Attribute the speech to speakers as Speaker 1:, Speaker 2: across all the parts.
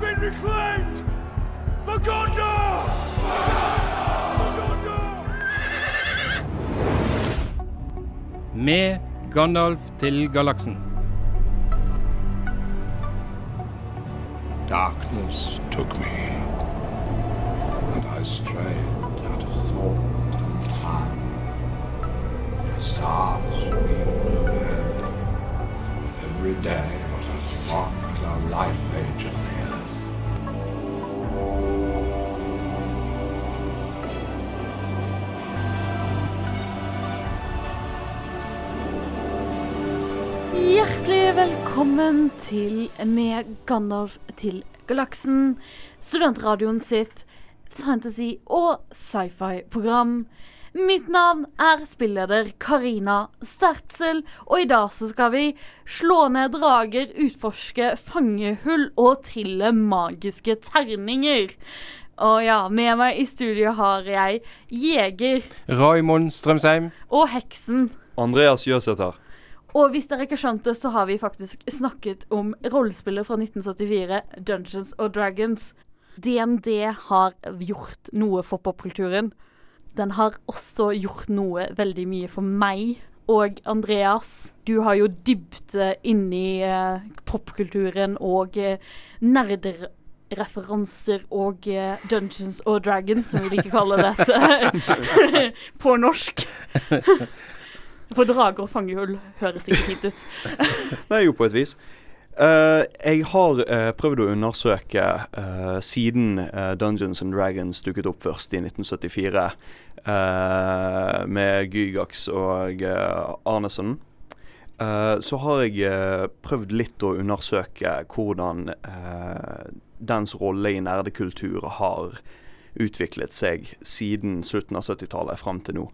Speaker 1: been reclaimed for Gondor! For Gondor!
Speaker 2: Med Gandalf til galaksen.
Speaker 3: Darkness took me, and I strayed out of thought and time. The stars wheeled overhead, and every day
Speaker 4: Hjertelig velkommen til Med Gandalf til galaksen, studentradioen sitt fantasy- og sci-fi-program. Mitt navn er spilleder Karina Stertzel, og i dag så skal vi slå ned drager, utforske fangehull og trille magiske terninger. Og ja, med meg i studio har jeg jeger
Speaker 2: Raimond Strømsheim.
Speaker 4: og heksen.
Speaker 5: Andreas Jøsæter.
Speaker 4: Og hvis dere ikke skjønte, så har vi faktisk snakket om rollespillet fra 1974, Dungeons and Dragons. DND har gjort noe for popkulturen. Den har også gjort noe veldig mye for meg. Og Andreas, du har jo dybde inni uh, popkulturen og uh, nerdereferanser og eh, Dungeons and Dragons, som vi liker å kalle dette på norsk. For drager og fangehull høres ikke fint ut.
Speaker 5: Nei, jo, på et vis. Uh, jeg har uh, prøvd å undersøke uh, siden Dungeons and Dragons dukket opp først i 1974, eh, med Gygax og Arnesen. Så har jeg prøvd litt å undersøke hvordan dens rolle i nerdekultur har utviklet seg siden slutten av 70-tallet fram til nå.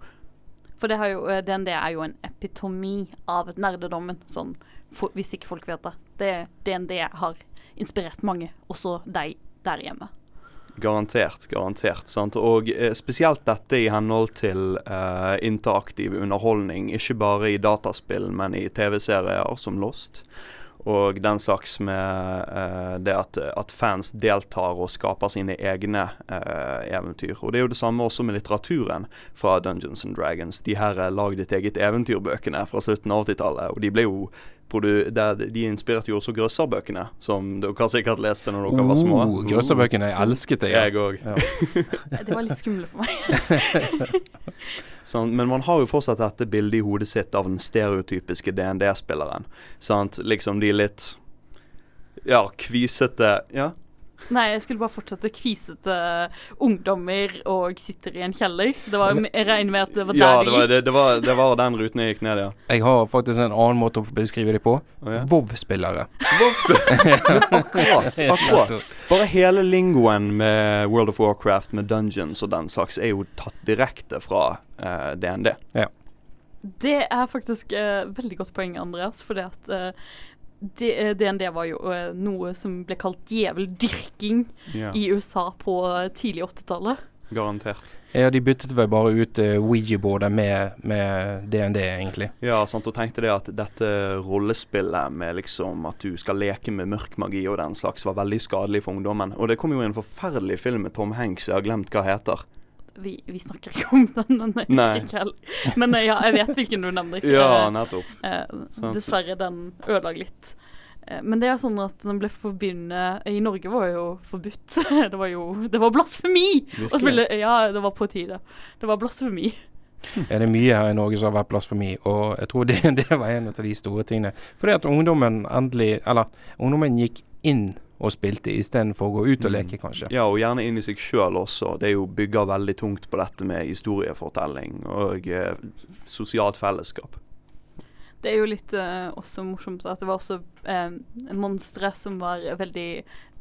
Speaker 4: For det jo, eh, DND er jo en epitomi av nerdedommen, sånn, for, hvis ikke folk vet det. det. DND har inspirert mange, også deg der hjemme.
Speaker 5: Garantert, garantert. Sant? Og eh, spesielt dette i henhold til eh, interaktiv underholdning, ikke bare i dataspill, men i TV-serier som Lost. Og den slags med eh, det at, at fans deltar og skaper sine egne eh, eventyr. Og det er jo det samme også med litteraturen fra Dungeons and Dragons. De her eh, lag ditt eget eventyrbøkene fra slutten av 80-tallet. Og de ble jo De inspirerte jo også grøsserbøkene, som dere sikkert leste når dere var små.
Speaker 2: Oh, Grøsserbøkene. Jeg elsket det. ja.
Speaker 5: Jeg òg.
Speaker 2: Ja.
Speaker 4: Det var litt skumle for meg.
Speaker 5: Sånn, men man har jo fortsatt dette bildet i hodet sitt av den stereotypiske DND-spilleren. Liksom de litt Ja, kvisete Ja.
Speaker 4: Nei, jeg skulle bare fortsette kvisete ungdommer og sitter i en kjeller. Det var, jeg regner med at det var der
Speaker 5: ja det, var, det, det, var, det var den ruten jeg gikk ned, ja.
Speaker 2: Jeg har faktisk en annen måte å beskrive det på.
Speaker 5: Oh, ja.
Speaker 2: Vov-spillere.
Speaker 5: Akkurat. akkurat. Bare hele lingoen med World of Warcraft, med dungeons og den slags, er jo tatt direkte fra uh, DND.
Speaker 4: Det er faktisk uh, veldig godt poeng, Andreas. Fordi at uh, det- eh, DND var jo eh, noe som ble kalt djeveldyrking
Speaker 5: Ja,
Speaker 4: i USA på eh, tidlig 80-tallet.
Speaker 5: garantert.
Speaker 2: Ja, de byttet vel bare ut uh, Ouija-bordet med, med DND, egentlig.
Speaker 5: Ja, sant, og tenkte det at dette rollespillet med liksom at du skal leke med mørk magi og den slags, var veldig skadelig for ungdommen. Og det kom jo en forferdelig film med Tom Hanks, jeg har glemt hva heter.
Speaker 4: Vi, vi snakker ikke om den, men jeg husker ikke heller. Men eh, ja, jeg vet hvilken du nevner.
Speaker 5: Ja,
Speaker 4: Eh,
Speaker 5: nettopp.
Speaker 4: Eh, dessverre, den ødela litt. Eh, men det er sånn at den ble forbundet I Norge var jo forbudt. det var jo Det var blasfemi! Å spille Ja, det var på tide. Det var blasfemi.
Speaker 2: Er det mye her i Norge som har vært blasfemi, og jeg tror det, det var en av de store tingene. Fordi at ungdommen endelig Eller ungdommen gikk inn og spilte istedenfor å gå ut og
Speaker 5: Mm.
Speaker 2: leke, kanskje.
Speaker 5: Ja, og gjerne inn i seg sjøl også. Det er jo bygger veldig tungt på dette med historiefortelling og eh, sosialt fellesskap.
Speaker 4: Det er jo litt uh, også morsomt at det var også uh, monstre som var veldig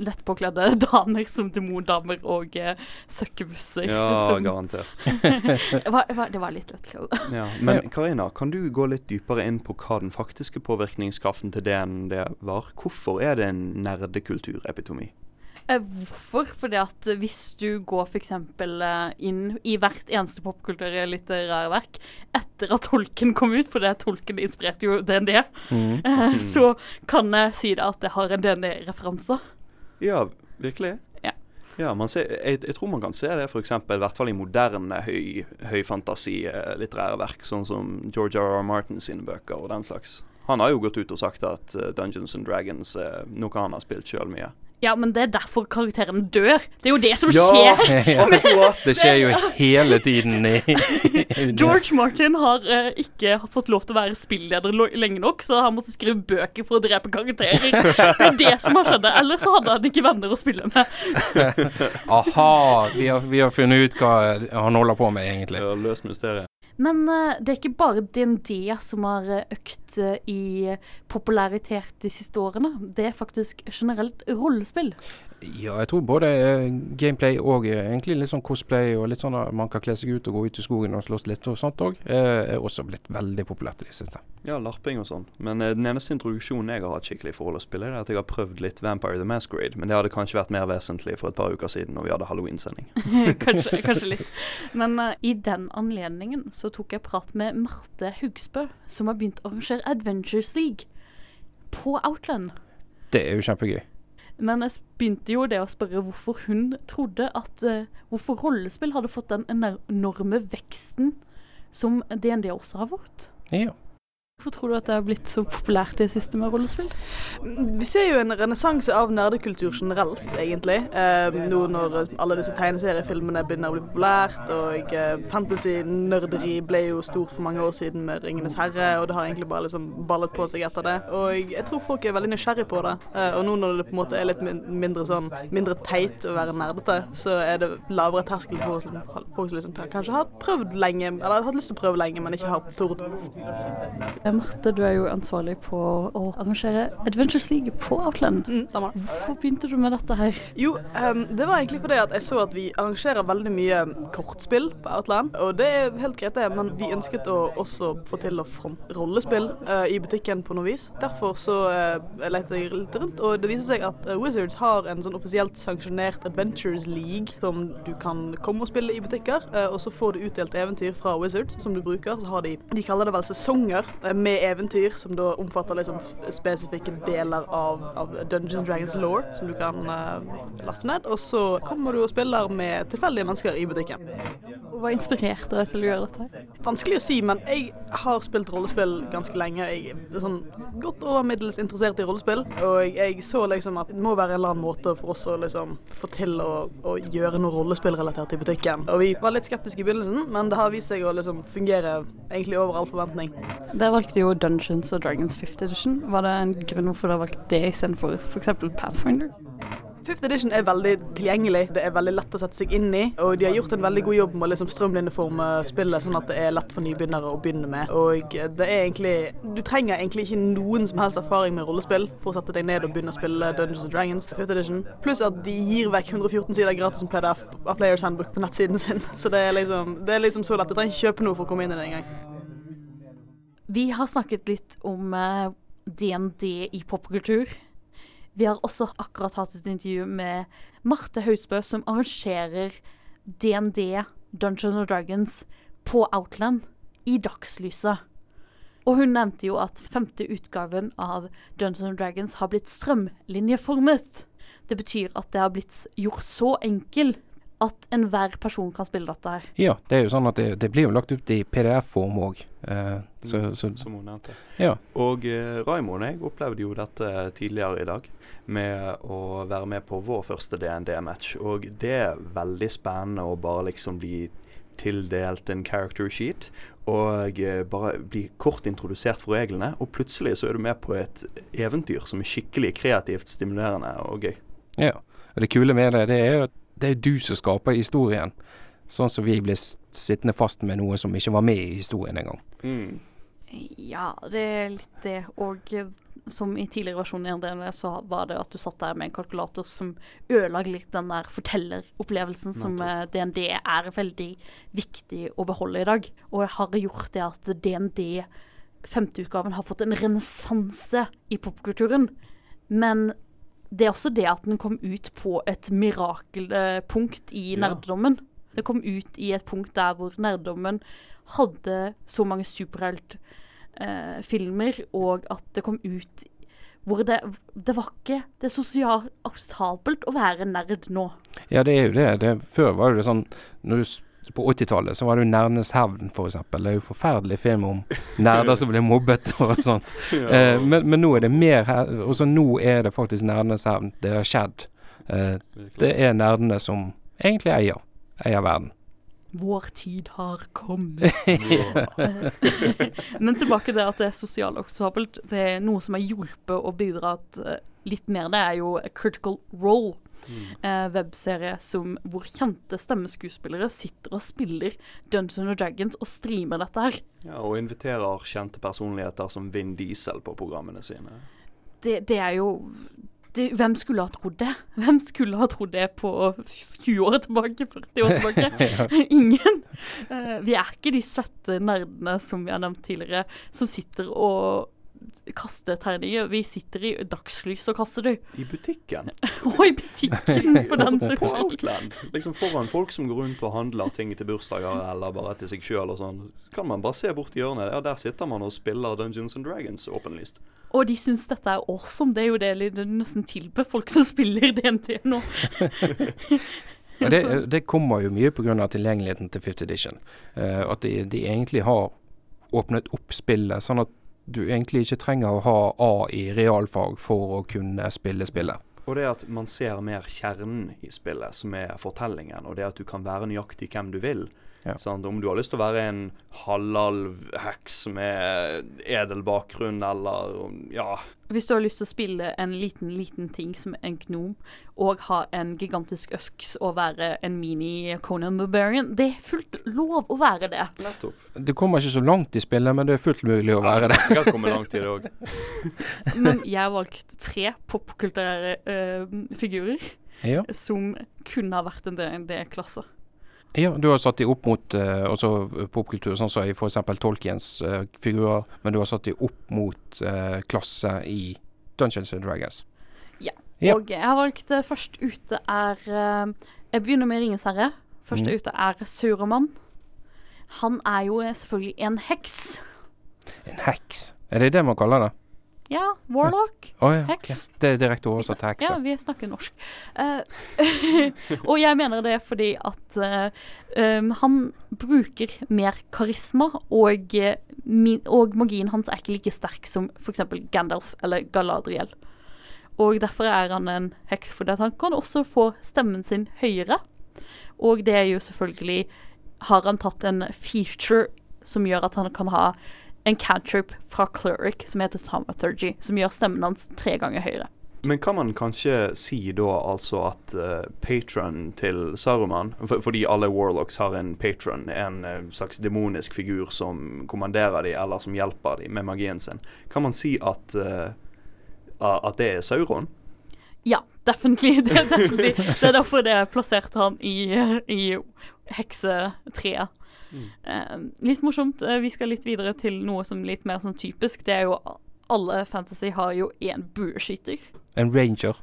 Speaker 4: lettpåkledde damer, som demondamer og uh, søkkebusser.
Speaker 5: Ja,
Speaker 4: som,
Speaker 5: garantert.
Speaker 4: det, var, det var- litt lettkledd.
Speaker 5: Ja. Men Karina, kan du gå litt dypere inn på hva den faktiske påvirkningskraften til DND var? Hvorfor er det en nerdekulturepitomi?
Speaker 4: Eh, hvorfor? Fordi at eh, hvis du går f.eks. Uh, inn i hvert eneste popkulturlitterære verk etter at tolken kom ut, for det tolken inspirerte jo DND,
Speaker 2: Mm.
Speaker 4: eh, så kan jeg si det at det har en DND-referanse.
Speaker 5: Ja, Virkelig?
Speaker 4: Ja.
Speaker 5: Ja, man ser, jeg, jeg tror man kan se det f.eks. i hvert fall i moderne høy, høyfantasi eh, verk, sånn som George R. R. Martin sine bøker og den slags. Han har jo gått ut og sagt at eh, Dungeons and Dragons er noe han har spilt sjøl mye.
Speaker 4: Ja, men det er derfor karakteren dør. Det er jo det som
Speaker 5: Ja.
Speaker 4: skjer.
Speaker 2: Ja,
Speaker 5: ja.
Speaker 2: det skjer jo hele tiden i, i
Speaker 4: George Martin har uh, ikke fått lov til å være spilleder lenge nok, så han måtte skrive bøker for å drepe karakterer. Det er det som har skjedd. Ellers så hadde han ikke venner å spille med.
Speaker 2: Aha, vi har, vi har funnet ut hva han holder på med, egentlig.
Speaker 5: Ja, Løs mysteriet.
Speaker 4: Men uh, det er ikke bare DND som har eh, økt uh, i popularitet de siste årene. Det er faktisk generelt rollespill.
Speaker 2: Ja, jeg tror både eh, gameplay og eh, egentlig litt sånn cosplay og litt sånn at man kan kle seg ut og gå ut i skogen og slåss litt og sånt òg, er også blitt veldig populært i det siste.
Speaker 5: Ja, larping og sånn. Men eh, den eneste introduksjonen jeg har hatt skikkelig forhold til å spille, er at jeg har prøvd litt Vampire the Masquerade. Men det hadde kanskje vært mer vesentlig for et par uker siden når vi hadde halloween-sending.
Speaker 4: kanskje, kanskje litt. Men uh, i den anledningen så tok jeg prat med Marte Hugsbø, som har begynt å arrangere Adventures League på Outland.
Speaker 2: Det er jo kjempegøy.
Speaker 4: Men jeg begynte jo det å spørre hvorfor hun trodde at uh, Hvorfor rollespill hadde fått den enorme veksten som DND også har fått.
Speaker 2: Ja.
Speaker 4: Hvorfor tror du at det har blitt så populært i det siste med rollespill?
Speaker 6: Vi ser jo en renessanse av nerdekultur generelt, egentlig. Eh, nå når alle disse tegneseriefilmene begynner å bli populært, og eh, fantasy-nerderi ble jo stort for mange år siden med 'Ringenes herre', og det har egentlig bare liksom ballet på seg etter det. Og jeg tror folk er veldig nysgjerrig på det. Eh, og nå når det på en måte er litt mindre sånn mindre teit å være nerdete, så er det lavere terskel for folk som liksom kanskje har prøvd lenge, eller har hatt lyst til å prøve lenge, men ikke har tort.
Speaker 4: Eh, Marte, du er jo ansvarlig på å arrangere Adventures League på Outland.
Speaker 6: Mm, stemmer.
Speaker 4: Hvorfor begynte du med dette her?
Speaker 6: Jo, um, det var egentlig fordi at jeg så at vi arrangerer veldig mye kortspill på Outland. Og det er helt greit, det, men vi ønsket å også få til å fronte rollespill uh, i butikken på noe vis. Derfor så uh, lette jeg litt rundt, og det viser seg at uh, Wizards har en sånn offisielt sanksjonert Adventures League som du kan komme og spille i butikker, eh, og så får du utdelt eventyr fra Wizards som du bruker. Så har de De kaller det vel sesonger eh, med eventyr, som da omfatter liksom spesifikke deler av, av Dungeons Dragons law som du kan uh, laste ned. Og så kommer du og spiller med tilfeldige mennesker i butikken.
Speaker 4: Hva inspirerte deg til å gjøre dette?
Speaker 6: Vanskelig å si, men jeg har spilt rollespill ganske lenge. Jeg er sånn godt over middels interessert i rollespill, og jeg så liksom at det må være en eller annen måte for oss å liksom få til å, å gjøre noe rollespillrelatert i butikken. Og vi var litt skeptiske i begynnelsen, men det har vist seg å liksom fungere egentlig over all forventning.
Speaker 4: Dere valgte jo Dungeons og Dragons 5th edition. Var det en grunn hvorfor dere valgte det istedenfor f.eks. Pathfinder?
Speaker 6: Fifth edition er veldig tilgjengelig, det er veldig lett å sette seg inn i, og de har gjort en veldig god jobb med å liksom strømlinjeforme spillet sånn at det er lett for nybegynnere å begynne med. Og det er egentlig Du trenger egentlig ikke noen som helst erfaring med rollespill for å sette deg ned og begynne å spille Dungeons and Dragons Fifth edition. Pluss at de gir vekk 114 sider gratis som PDF av Players Handbook på nettsiden sin. Så det er liksom, det er liksom så lett. Du trenger ikke kjøpe noe for å komme inn i det engang.
Speaker 4: Vi har snakket litt om eh, DND i popkultur. Vi har også akkurat hatt et intervju med Marte Hausbø, som arrangerer DND, Dungeons and Dragons, på Outland i dagslyset. Og hun nevnte jo at femte utgaven av Dungeons and Dragons har blitt strømlinjeformet. Det betyr at det har blitt gjort så enkel at enhver person kan spille dette her.
Speaker 2: Ja, det er jo sånn at det, det blir jo lagt ut i PDF-form òg. Eh, så, så
Speaker 5: Som hun nevnte.
Speaker 2: ja.
Speaker 5: Og eh, Raymond og jeg opplevde jo dette tidligere i dag med å være med på vår første DND-match. Og det er veldig spennende å bare liksom bli tildelt en character sheet og eh, bare bli kort introdusert for reglene. Og plutselig så er du med på et eventyr som er skikkelig kreativt, stimulerende og gøy.
Speaker 2: ja. Og det kule med det, det er jo at det er du som skaper historien. Sånn som vi ble sittende fast med noe som ikke var med i historien engang.
Speaker 5: Mm.
Speaker 4: Ja, det er litt det. Og eh, som i tidligere versjoner i NDN, så var det at du satt der med en kalkulator som ødela litt den der fortelleropplevelsen som eh, DND er veldig viktig å beholde i dag. Og har gjort det at DND femteutgaven har fått en renessanse i popkulturen. Men det er også det at den kom ut på et mirakelpunkt i
Speaker 5: Ja.
Speaker 4: nerdedommen. Det kom ut i et punkt der hvor nerdedommen hadde så mange superheltfilmer, og at det kom ut hvor det, det var ikke det sosialt akseptabelt å være nerd nå.
Speaker 2: Ja, det er jo det. det før var det sånn når du, På 80-tallet så var det jo 'Nerdenes hevn', f.eks. Det er jo forferdelig film om nerder som blir mobbet og sånt. Eh, men, men nå er det mer Og så nå er det faktisk nerdenes hevn. Det har skjedd. Eh, det er nerdene som egentlig eier, eier verden.
Speaker 4: Vår tid har kommet. Men tilbake til at det er sosialt akseptabelt. Det er noe som har hjulpet og bidratt eh, litt mer. Det er jo a Critical Role. Eh, webserie som, hvor kjente stemmeskuespillere sitter og spiller Dungeons and Dragons og streamer dette her.
Speaker 5: Ja, og inviterer kjente personligheter som Vin Diesel på programmene sine.
Speaker 4: Det, det er jo det, Hvem skulle ha trodd det? Hvem skulle ha trodd det på 20 år tilbake? 40 år tilbake? Ingen. Eh, vi er ikke de svette nerdene som vi har nevnt tidligere, som sitter og kaster terninger. Vi sitter i dagslys og kaster du.
Speaker 5: I butikken.
Speaker 4: Og i butikken, for den
Speaker 5: Altså,
Speaker 4: saks
Speaker 5: på
Speaker 4: skyld.
Speaker 5: Outland. Liksom foran folk som går rundt og handler ting til bursdager eller bare til seg sjøl og sånn. Kan man bare se bort i hjørnet. Ja, der sitter man og spiller Dungeons and Dragons åpenlyst.
Speaker 4: Og de syns dette er awesome. Det er jo det de nesten tilbyr folk som spiller DNT nå.
Speaker 2: ja, det, det kommer jo mye pga. tilgjengeligheten til 5th edition. Uh, at de, de egentlig har åpnet opp spillet, sånn at du egentlig ikke trenger å ha A i realfag for å kunne spille spillet.
Speaker 5: Og det at man ser mer kjernen i spillet, som er fortellingen. Og det at du kan være nøyaktig hvem du vil.
Speaker 2: Ja.
Speaker 5: Sant? Om du har lyst til å være en halvalv-heks med edel bakgrunn, eller ja
Speaker 4: Hvis du har lyst til å spille en liten, liten ting som en gnom, og ha en gigantisk øks og være en mini-Conan Barbarian, det er fullt lov å være det.
Speaker 5: Nettopp.
Speaker 2: Det kommer ikke så langt i spillet, men det er fullt mulig å være det.
Speaker 5: Skal komme langt i det òg.
Speaker 4: Men jeg valgte tre popkulturelle uh, figurer
Speaker 2: Ja.
Speaker 4: som kunne ha vært en D&D-klasse.
Speaker 2: Ja, du har satt dem opp mot eh, popkultur, sånn som i f.eks. Tolkiens eh, figurer, men du har satt dem opp mot eh, klasse i Dungeons and Dragons. Ja.
Speaker 4: Og jeg har valgt eh, først ute er eh, Jeg begynner med Ringens herre. Første
Speaker 2: mm.
Speaker 4: ute er Sauroman. Han er jo eh, selvfølgelig en heks.
Speaker 2: En heks. Er det det man kaller det?
Speaker 4: Ja, warlock.
Speaker 2: Oh, ja,
Speaker 4: Heks.
Speaker 2: Okay. Det er direkte oversatt til hekse.
Speaker 4: Ja, vi snakker norsk. Uh, og jeg mener det fordi at uh, um, han bruker mer karisma, og, eh, min, og magien hans er ikke like sterk som f.eks. Gandalf eller Galadriel. Og derfor er han en heks, fordi han kan også få stemmen sin høyere. Og det er jo selvfølgelig Har han tatt en feature som gjør at han kan ha en cantrip fra Cleric som heter Thaumaturgy, som gjør stemmen hans tre ganger høyere.
Speaker 5: Men kan man kanskje si da altså at uh, patron til Saruman for, Fordi alle warlocks har en patron, en uh, slags demonisk figur som kommanderer dem, eller som hjelper dem med magien sin. Kan man si at, uh, at det er Sauron?
Speaker 4: Ja, definitivt. Det er, definitely. Det er derfor det plasserte han i, i heksetreet. Eh, litt morsomt. eh, vi skal litt videre til noe som er litt mer sånn typisk. Det er jo Alle fantasy har jo én bueskyter,
Speaker 2: En ranger.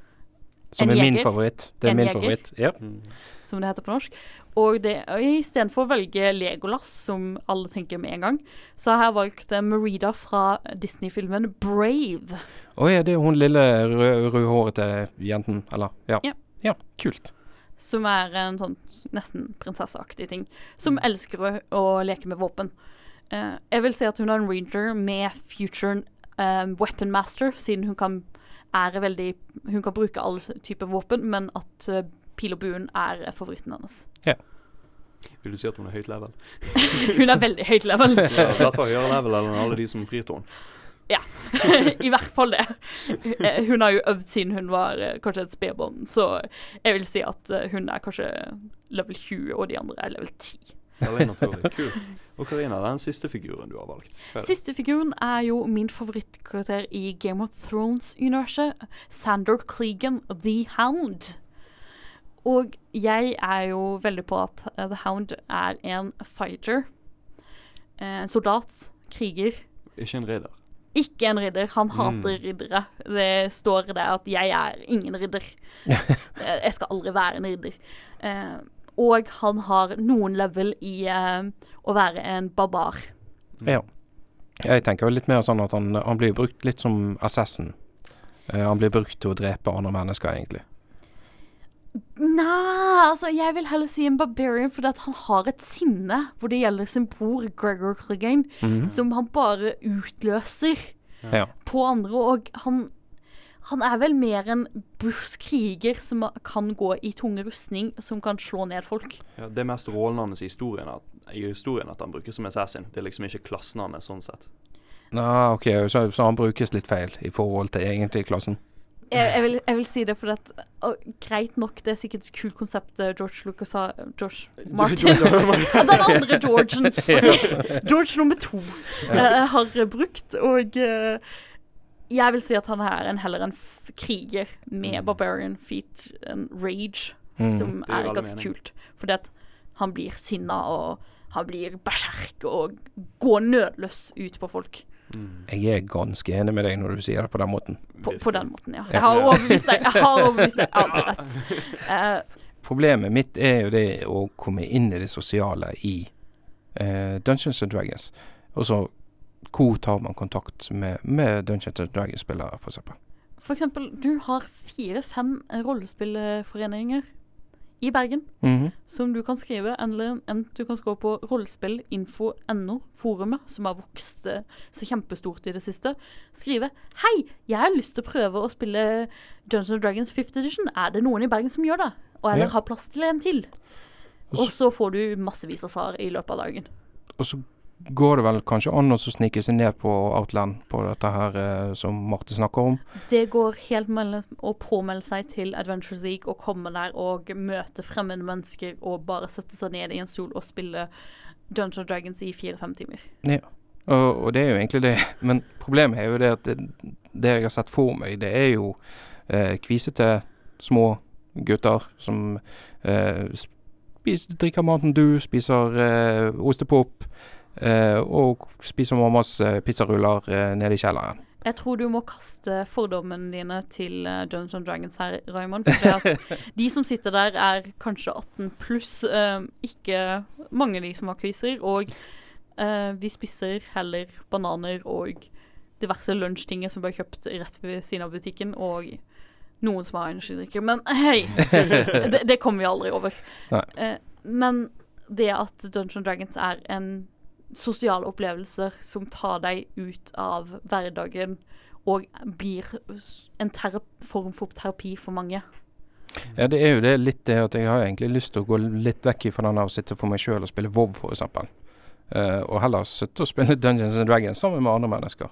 Speaker 2: Som
Speaker 4: En
Speaker 2: er min favoritt. Det er
Speaker 4: En
Speaker 2: min
Speaker 4: jeger.
Speaker 2: favoritt. Ja.
Speaker 4: som det heter på norsk. Og det, istedenfor å velge Legolas, som alle tenker med en gang, så har jeg valgt eh, Merida fra Disney-filmen Brave.
Speaker 2: Å ja, det er hun lille rød- rødhårete jenten, eller? Ja.
Speaker 4: Ja.
Speaker 2: ja. Kult.
Speaker 4: Som er en sånn nesten prinsesseaktig ting. Som elsker å, å leke med våpen. Uh, jeg vil si at hun er en ranger med future eh, weapon master, siden hun kan veldig Hun kan bruke alle typer våpen, men at uh, pil og buen er favoritten hennes.
Speaker 5: Vil du si at hun er høyt level?
Speaker 4: Hun er veldig høyt level.
Speaker 5: Ja, dette er høyere level enn alle de som frir til henne.
Speaker 4: I hvert fall det. Eh, Hun har jo øvd siden hun var eh, kanskje et spedbarn, så jeg vil si at eh, hun er kanskje level 20, og de andre er level 10.
Speaker 5: Veldig naturlig. Kult. Og Karina, den siste figuren du har valgt.
Speaker 4: Siste figuren er jo min favorittkarakter i Game of Thrones-universet. Sander Clegan, The Hound. Og jeg er jo veldig på at The Hound er en fighter. En soldat. Kriger.
Speaker 5: Ikke en ridder.
Speaker 4: Ikke en ridder. Han hater riddere. Det står det at 'jeg er ingen ridder'. Eh, jeg skal aldri være en ridder. Eh, og han har noen level i eh, å være en barbar.
Speaker 2: Ja. Jeg tenker jo litt mer sånn at han, han blir brukt litt som assassin. Eh, han blir brukt til å drepe andre mennesker, egentlig.
Speaker 4: Nei, altså jeg vil heller si en barbarian fordi at han har et sinne hvor det gjelder sin bror Gregor Clegane, som han bare utløser
Speaker 2: Ja.
Speaker 4: på andre. Og han, han er vel mer en kriger som kan gå i tung rustning, som kan slå ned folk.
Speaker 5: Ja, det er mest rollen hans i historien, at, i historien at han brukes som assassin. Det er liksom ikke klassen hans sånn sett.
Speaker 2: Nei, ok, så, så han brukes litt feil i forhold til egentlig klassen.
Speaker 4: Jeg, jeg, vil, jeg vil si det fordi at og, Greit nok, det er sikkert et kult konsept eh, George Lucas har George Martin. Ja, den andre Georgen. George nummer to eh, har brukt, og jeg vil si at han er en, heller en f kriger med barbarian feet and rage,
Speaker 2: Mm.
Speaker 4: som er,
Speaker 5: er
Speaker 4: ganske
Speaker 5: mening.
Speaker 4: kult. Fordi at han blir sinna, og han blir berserk og går nødløs ut på folk.
Speaker 2: Jeg er ganske enig med deg når du sier det på den måten.
Speaker 4: På, på den måten, ja. Jeg har overbevist deg. Jeg har overbevist deg. Rett. Eh,
Speaker 2: Problemet mitt er jo det å komme inn i det sosiale i uh, Dungeons and Dragons. Og så hvor tar man kontakt med, med Dungeons and Dragons-spillere, f.eks.
Speaker 4: Eksempel, du har fire-fem rollespillforeninger i Bergen
Speaker 2: Mhm.
Speaker 4: som du kan skrive, eller en du kan skrive på rollespillinfo.no, forumet, som har vokst eh, så kjempestort i det siste. Skrive 'Hei, jeg har lyst til å prøve å spille Dungeons Dragons 5th Edition. Er det noen i Bergen som gjør det?' Og eller
Speaker 2: Ja.
Speaker 4: har plass til en til.
Speaker 2: Og
Speaker 4: så får du massevis av svar i løpet av dagen.
Speaker 2: Og så går det vel kanskje an å snike seg ned på Outland på dette her eh, som Marte snakker om.
Speaker 4: Det går helt mellom å påmelde seg til Adventures League og komme der og møte fremmede mennesker og bare sette seg ned i en stol og spille Dungeons Dragons i fire-fem timer.
Speaker 2: Ja. Og, og det er jo egentlig det. Men problemet er jo det at det, det jeg har sett for meg, det er jo eh, kvisete små gutter som eh, spiser, drikker maten du, spiser eh, ostepop og spiser mammas eh, pizzaruller eh, nede i kjelleren.
Speaker 4: Jeg tror du må kaste fordommene dine til uh, Dungeons Dragons her, Raymond. For de som sitter der, er kanskje 18 pluss. eh, ikke mange av de som har quizer. Og eh, vi spiser heller bananer og diverse lunsjtinger som ble kjøpt rett ved siden av butikken. Og noen som har energidrikker. Men hei! det, det kommer vi aldri over. Eh, men det at Dungeons Dragons er en sosiale opplevelser som tar deg ut av hverdagen og blir en form for terapi for mange.
Speaker 2: Ja, det er jo det litt det at jeg har egentlig lyst til å gå litt vekk fra den av å sitte for meg sjøl og spille WoW, f.eks. Uh, og heller sitte og spille Dungeons and Dragons sammen med andre mennesker.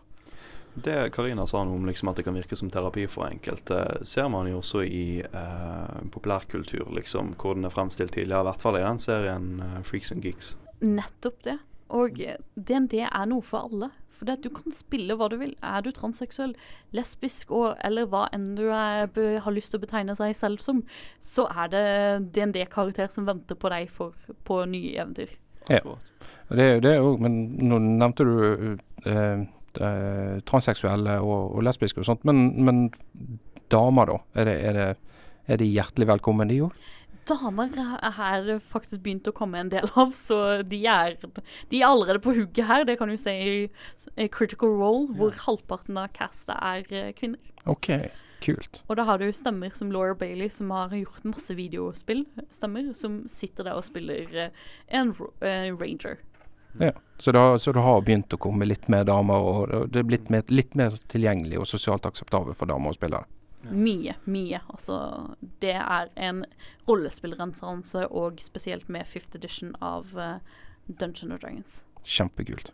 Speaker 5: Det Karina sa noe om liksom at det kan virke som terapi for enkelte, ser man jo også i eh, populærkultur, liksom, hvor den er fremstilt tidligere. I hvert fall i den serien eh, Freaks and Geeks.
Speaker 4: Nettopp det. Og DND er noe for alle. For det at du kan spille hva du vil. Er du transseksuell, lesbisk og, eller hva enn du er, har lyst til å betegne seg selv som, så er det DND-karakter som venter på deg for, på nye eventyr.
Speaker 2: Ja. Det er jo det òg, men nå nevnte du eh, eh, transseksuelle og, og lesbiske og sånt. Men, men damer, da? Er, det, er, det, er de hjertelig velkommen, de òg?
Speaker 4: Damer er her faktisk begynt å komme en del av, så de er, de er allerede på hugget her. Det kan du se i, Critical Role, hvor halvparten av castet er eh, kvinner.
Speaker 2: OK, kult.
Speaker 4: Og da har du stemmer som Laura Bailey, som har gjort masse videospill. Stemmer, som sitter der og spiller eh, en eh, ranger.
Speaker 2: Ja. Så, det har, så det har begynt å komme litt mer damer, og det er blitt mer, litt mer tilgjengelig og sosialt akseptabelt for damer å spille det.
Speaker 4: Mye, mye. Altså, det er en rollespillrenessanse, og spesielt med fifth edition av uh, Dungeon of Dragons.
Speaker 2: Kjempekult.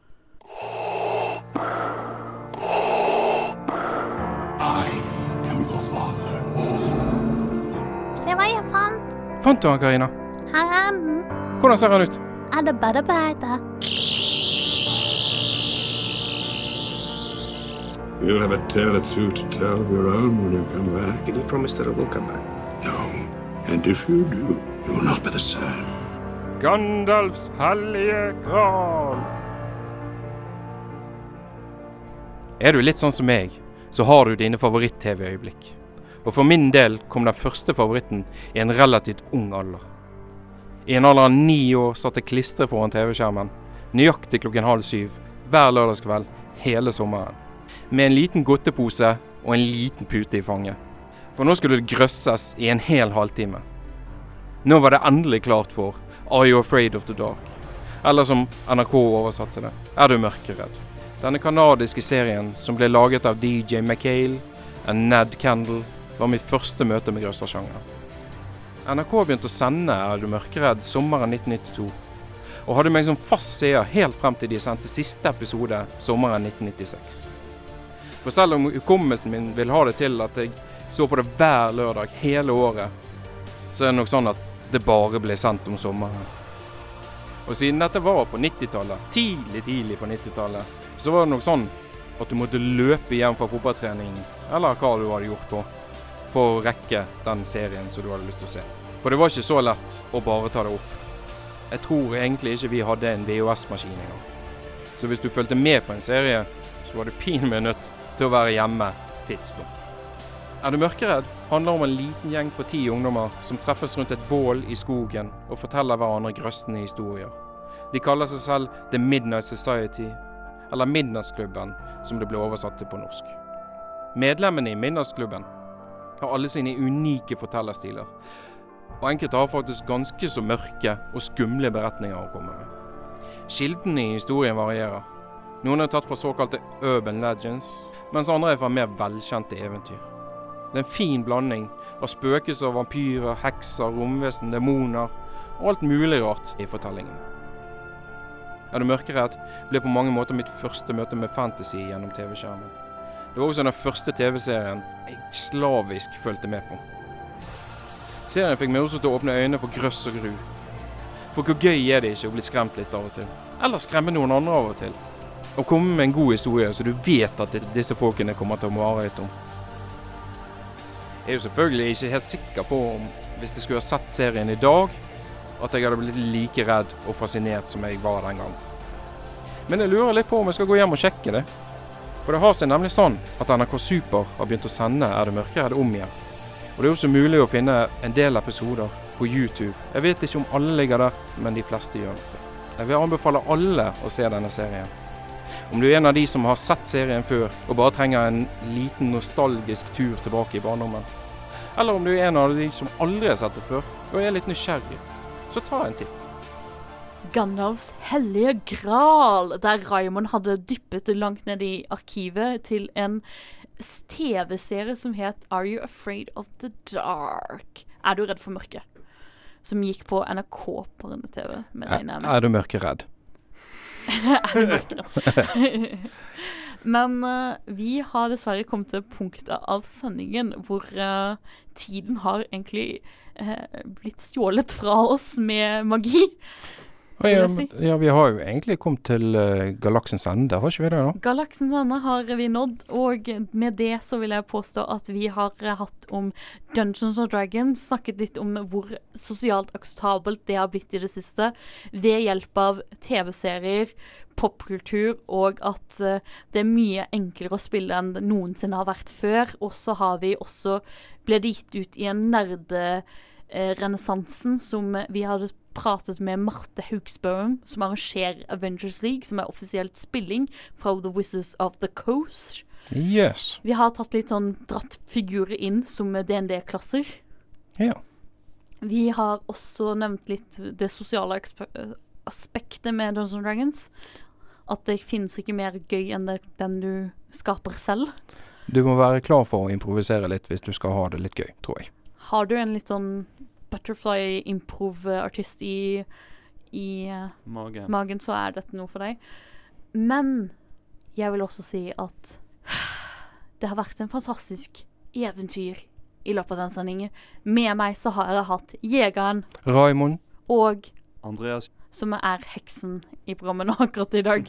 Speaker 7: Se hva jeg fant.
Speaker 2: Fant du han, Karina?
Speaker 7: Her er den.
Speaker 2: Hvordan ser han ut?
Speaker 7: Er
Speaker 3: You'll have a tale or two to tell of your own when you come back.
Speaker 8: Can you promise that I will come back?
Speaker 3: No. And if you do, you will not be the same.
Speaker 2: Gandalfs hellige gral. Er du litt sånn som meg, så har du dine favoritt-TV-øyeblikk. Og for min del kom den første favoritten i en relativt ung alder. I en alder av ni år satt jeg klistret foran TV-skjermen, nøyaktig klokken halv syv, hver lørdagskveld, hele sommeren. Med en liten godtepose og en liten pute i fanget. For nå skulle det grøsses i en hel halvtime. Nå var det endelig klart for Are You Afraid of the Dark? Eller som NRK oversatte det, Er du mørkeredd? Denne kanadiske serien som ble laget av DJ McHale og Ned Kendal, var mitt første møte med grøssersjangeren. NRK begynte å sende Er du mørkeredd sommeren 1992, og hadde meg som fast seer helt frem til de sendte siste episode sommeren 1996. For selv om hukommelsen min vil ha det til at jeg så på det hver lørdag hele året, så er det nok sånn at det bare ble sendt om sommeren. Og siden dette var på 90-tallet, tidlig, tidlig på 90-tallet, så var det nok sånn at du måtte løpe hjem fra fotballtreningen, eller hva du hadde gjort på, for å rekke den serien som du hadde lyst til å se. For det var ikke så lett å bare ta det opp. Jeg tror egentlig ikke vi hadde en VHS-maskin engang. Så hvis du fulgte med på en serie, så var du pinlig nødt til å være hjemme tidsnok. Er du mørkeredd? handler om en liten gjeng på ti ungdommer som treffes rundt et bål i skogen og forteller hverandre grøstende historier. De kaller seg selv The Midnight Society, eller Midnattsklubben, som det ble oversatt til på norsk. Medlemmene i Midnattsklubben har alle sine unike fortellerstiler, og enkelte har faktisk ganske så mørke og skumle beretninger å komme med. Kildene i historien varierer. Noen er tatt fra såkalte urban legends, mens andre er fra mer velkjente eventyr. Det er en fin blanding av spøkelser, vampyrer, hekser, romvesen, demoner og alt mulig rart i fortellingene. Er du mørkeredd ble på mange måter mitt første møte med fantasy gjennom TV-skjermen. Det var også den første TV-serien jeg slavisk fulgte med på. Serien fikk meg også til å åpne øynene for grøss og gru. For hvor gøy er det ikke å bli skremt litt av og til? Eller skremme noen andre av og til? Og komme med en god historie så du vet at disse folkene kommer til å mareritt om. Jeg er jo selvfølgelig ikke helt sikker på om hvis jeg skulle ha sett serien i dag, at jeg hadde blitt like redd og fascinert som jeg var den gang. Men jeg lurer litt på om jeg skal gå hjem og sjekke det. For det har seg nemlig sånn at NRK Super har begynt å sende Er det mørkeredd om igjen. Og det er også mulig å finne en del episoder på YouTube. Jeg vet ikke om alle ligger der, men de fleste gjør det. Jeg vil anbefale alle å se denne serien. Om du er en av de som har sett serien før og bare trenger en liten nostalgisk tur tilbake i barndommen, eller om du er en av de som aldri har sett det før og er litt nysgjerrig, så ta en titt.
Speaker 4: Gandalfs hellige gral, der Raymond hadde dyppet langt ned i arkivet til en TV-serie som het Are You Afraid of the Dark? Er du redd for mørket? Som gikk på NRK på Rønne-TV. med
Speaker 2: Er, er du mørkeredd?
Speaker 4: Men uh, vi har dessverre kommet til punktet av sendingen hvor uh, tiden har egentlig uh, blitt stjålet fra oss med magi.
Speaker 2: Å, ja,
Speaker 4: si.
Speaker 2: ja, vi har jo egentlig kommet til uh, galaksens ende, har ikke vi det? da?
Speaker 4: Galaksens ende har vi nådd, og med det så vil jeg påstå at vi har eh, hatt om Dungeons and Dragons, snakket litt om hvor sosialt akseptabelt det har blitt i det siste, ved hjelp av TV-serier, popkultur, og at uh, det er mye enklere å spille enn det noensinne har vært før. Og så har vi også ble det gitt ut i en nerderenessansen som vi hadde pratet med Marte Haugsbøen, som arrangerer Avengers League, som er offisielt spilling fra The Wizards of the Coast.
Speaker 2: Yes.
Speaker 4: Vi har tatt litt sånn dratt figurer inn som DND-klasser.
Speaker 2: Ja.
Speaker 4: Vi har også nevnt litt det sosiale aspektet med Dungeons and Dragons. At det finnes ikke mer gøy enn det, den du skaper selv.
Speaker 2: Du må være klar for å improvisere litt hvis du skal ha det litt gøy, tror jeg.
Speaker 4: Har du en litt sånn butterfly improv-artist i, i eh,
Speaker 5: Magen.
Speaker 4: magen, så er dette noe for deg. Men jeg vil også si at det har vært en fantastisk eventyr i løpet av den sendingen. Med meg så har jeg hatt Jegeren
Speaker 2: Raymond,
Speaker 4: og
Speaker 5: Andreas
Speaker 4: som er heksen i programmet nå akkurat i dag.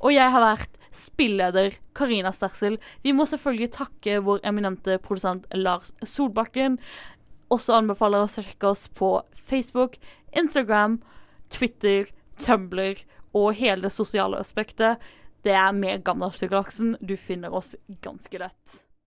Speaker 4: Og jeg har vært spilleder Karina Stersel. Vi må selvfølgelig takke vår eminente produsent Lars Solbakken. Også anbefaler oss å sjekke oss på Facebook, Instagram, Twitter, Tumblr og hele det sosiale aspektet. Det er med Gammeldagsgalaksen. Du finner oss ganske lett.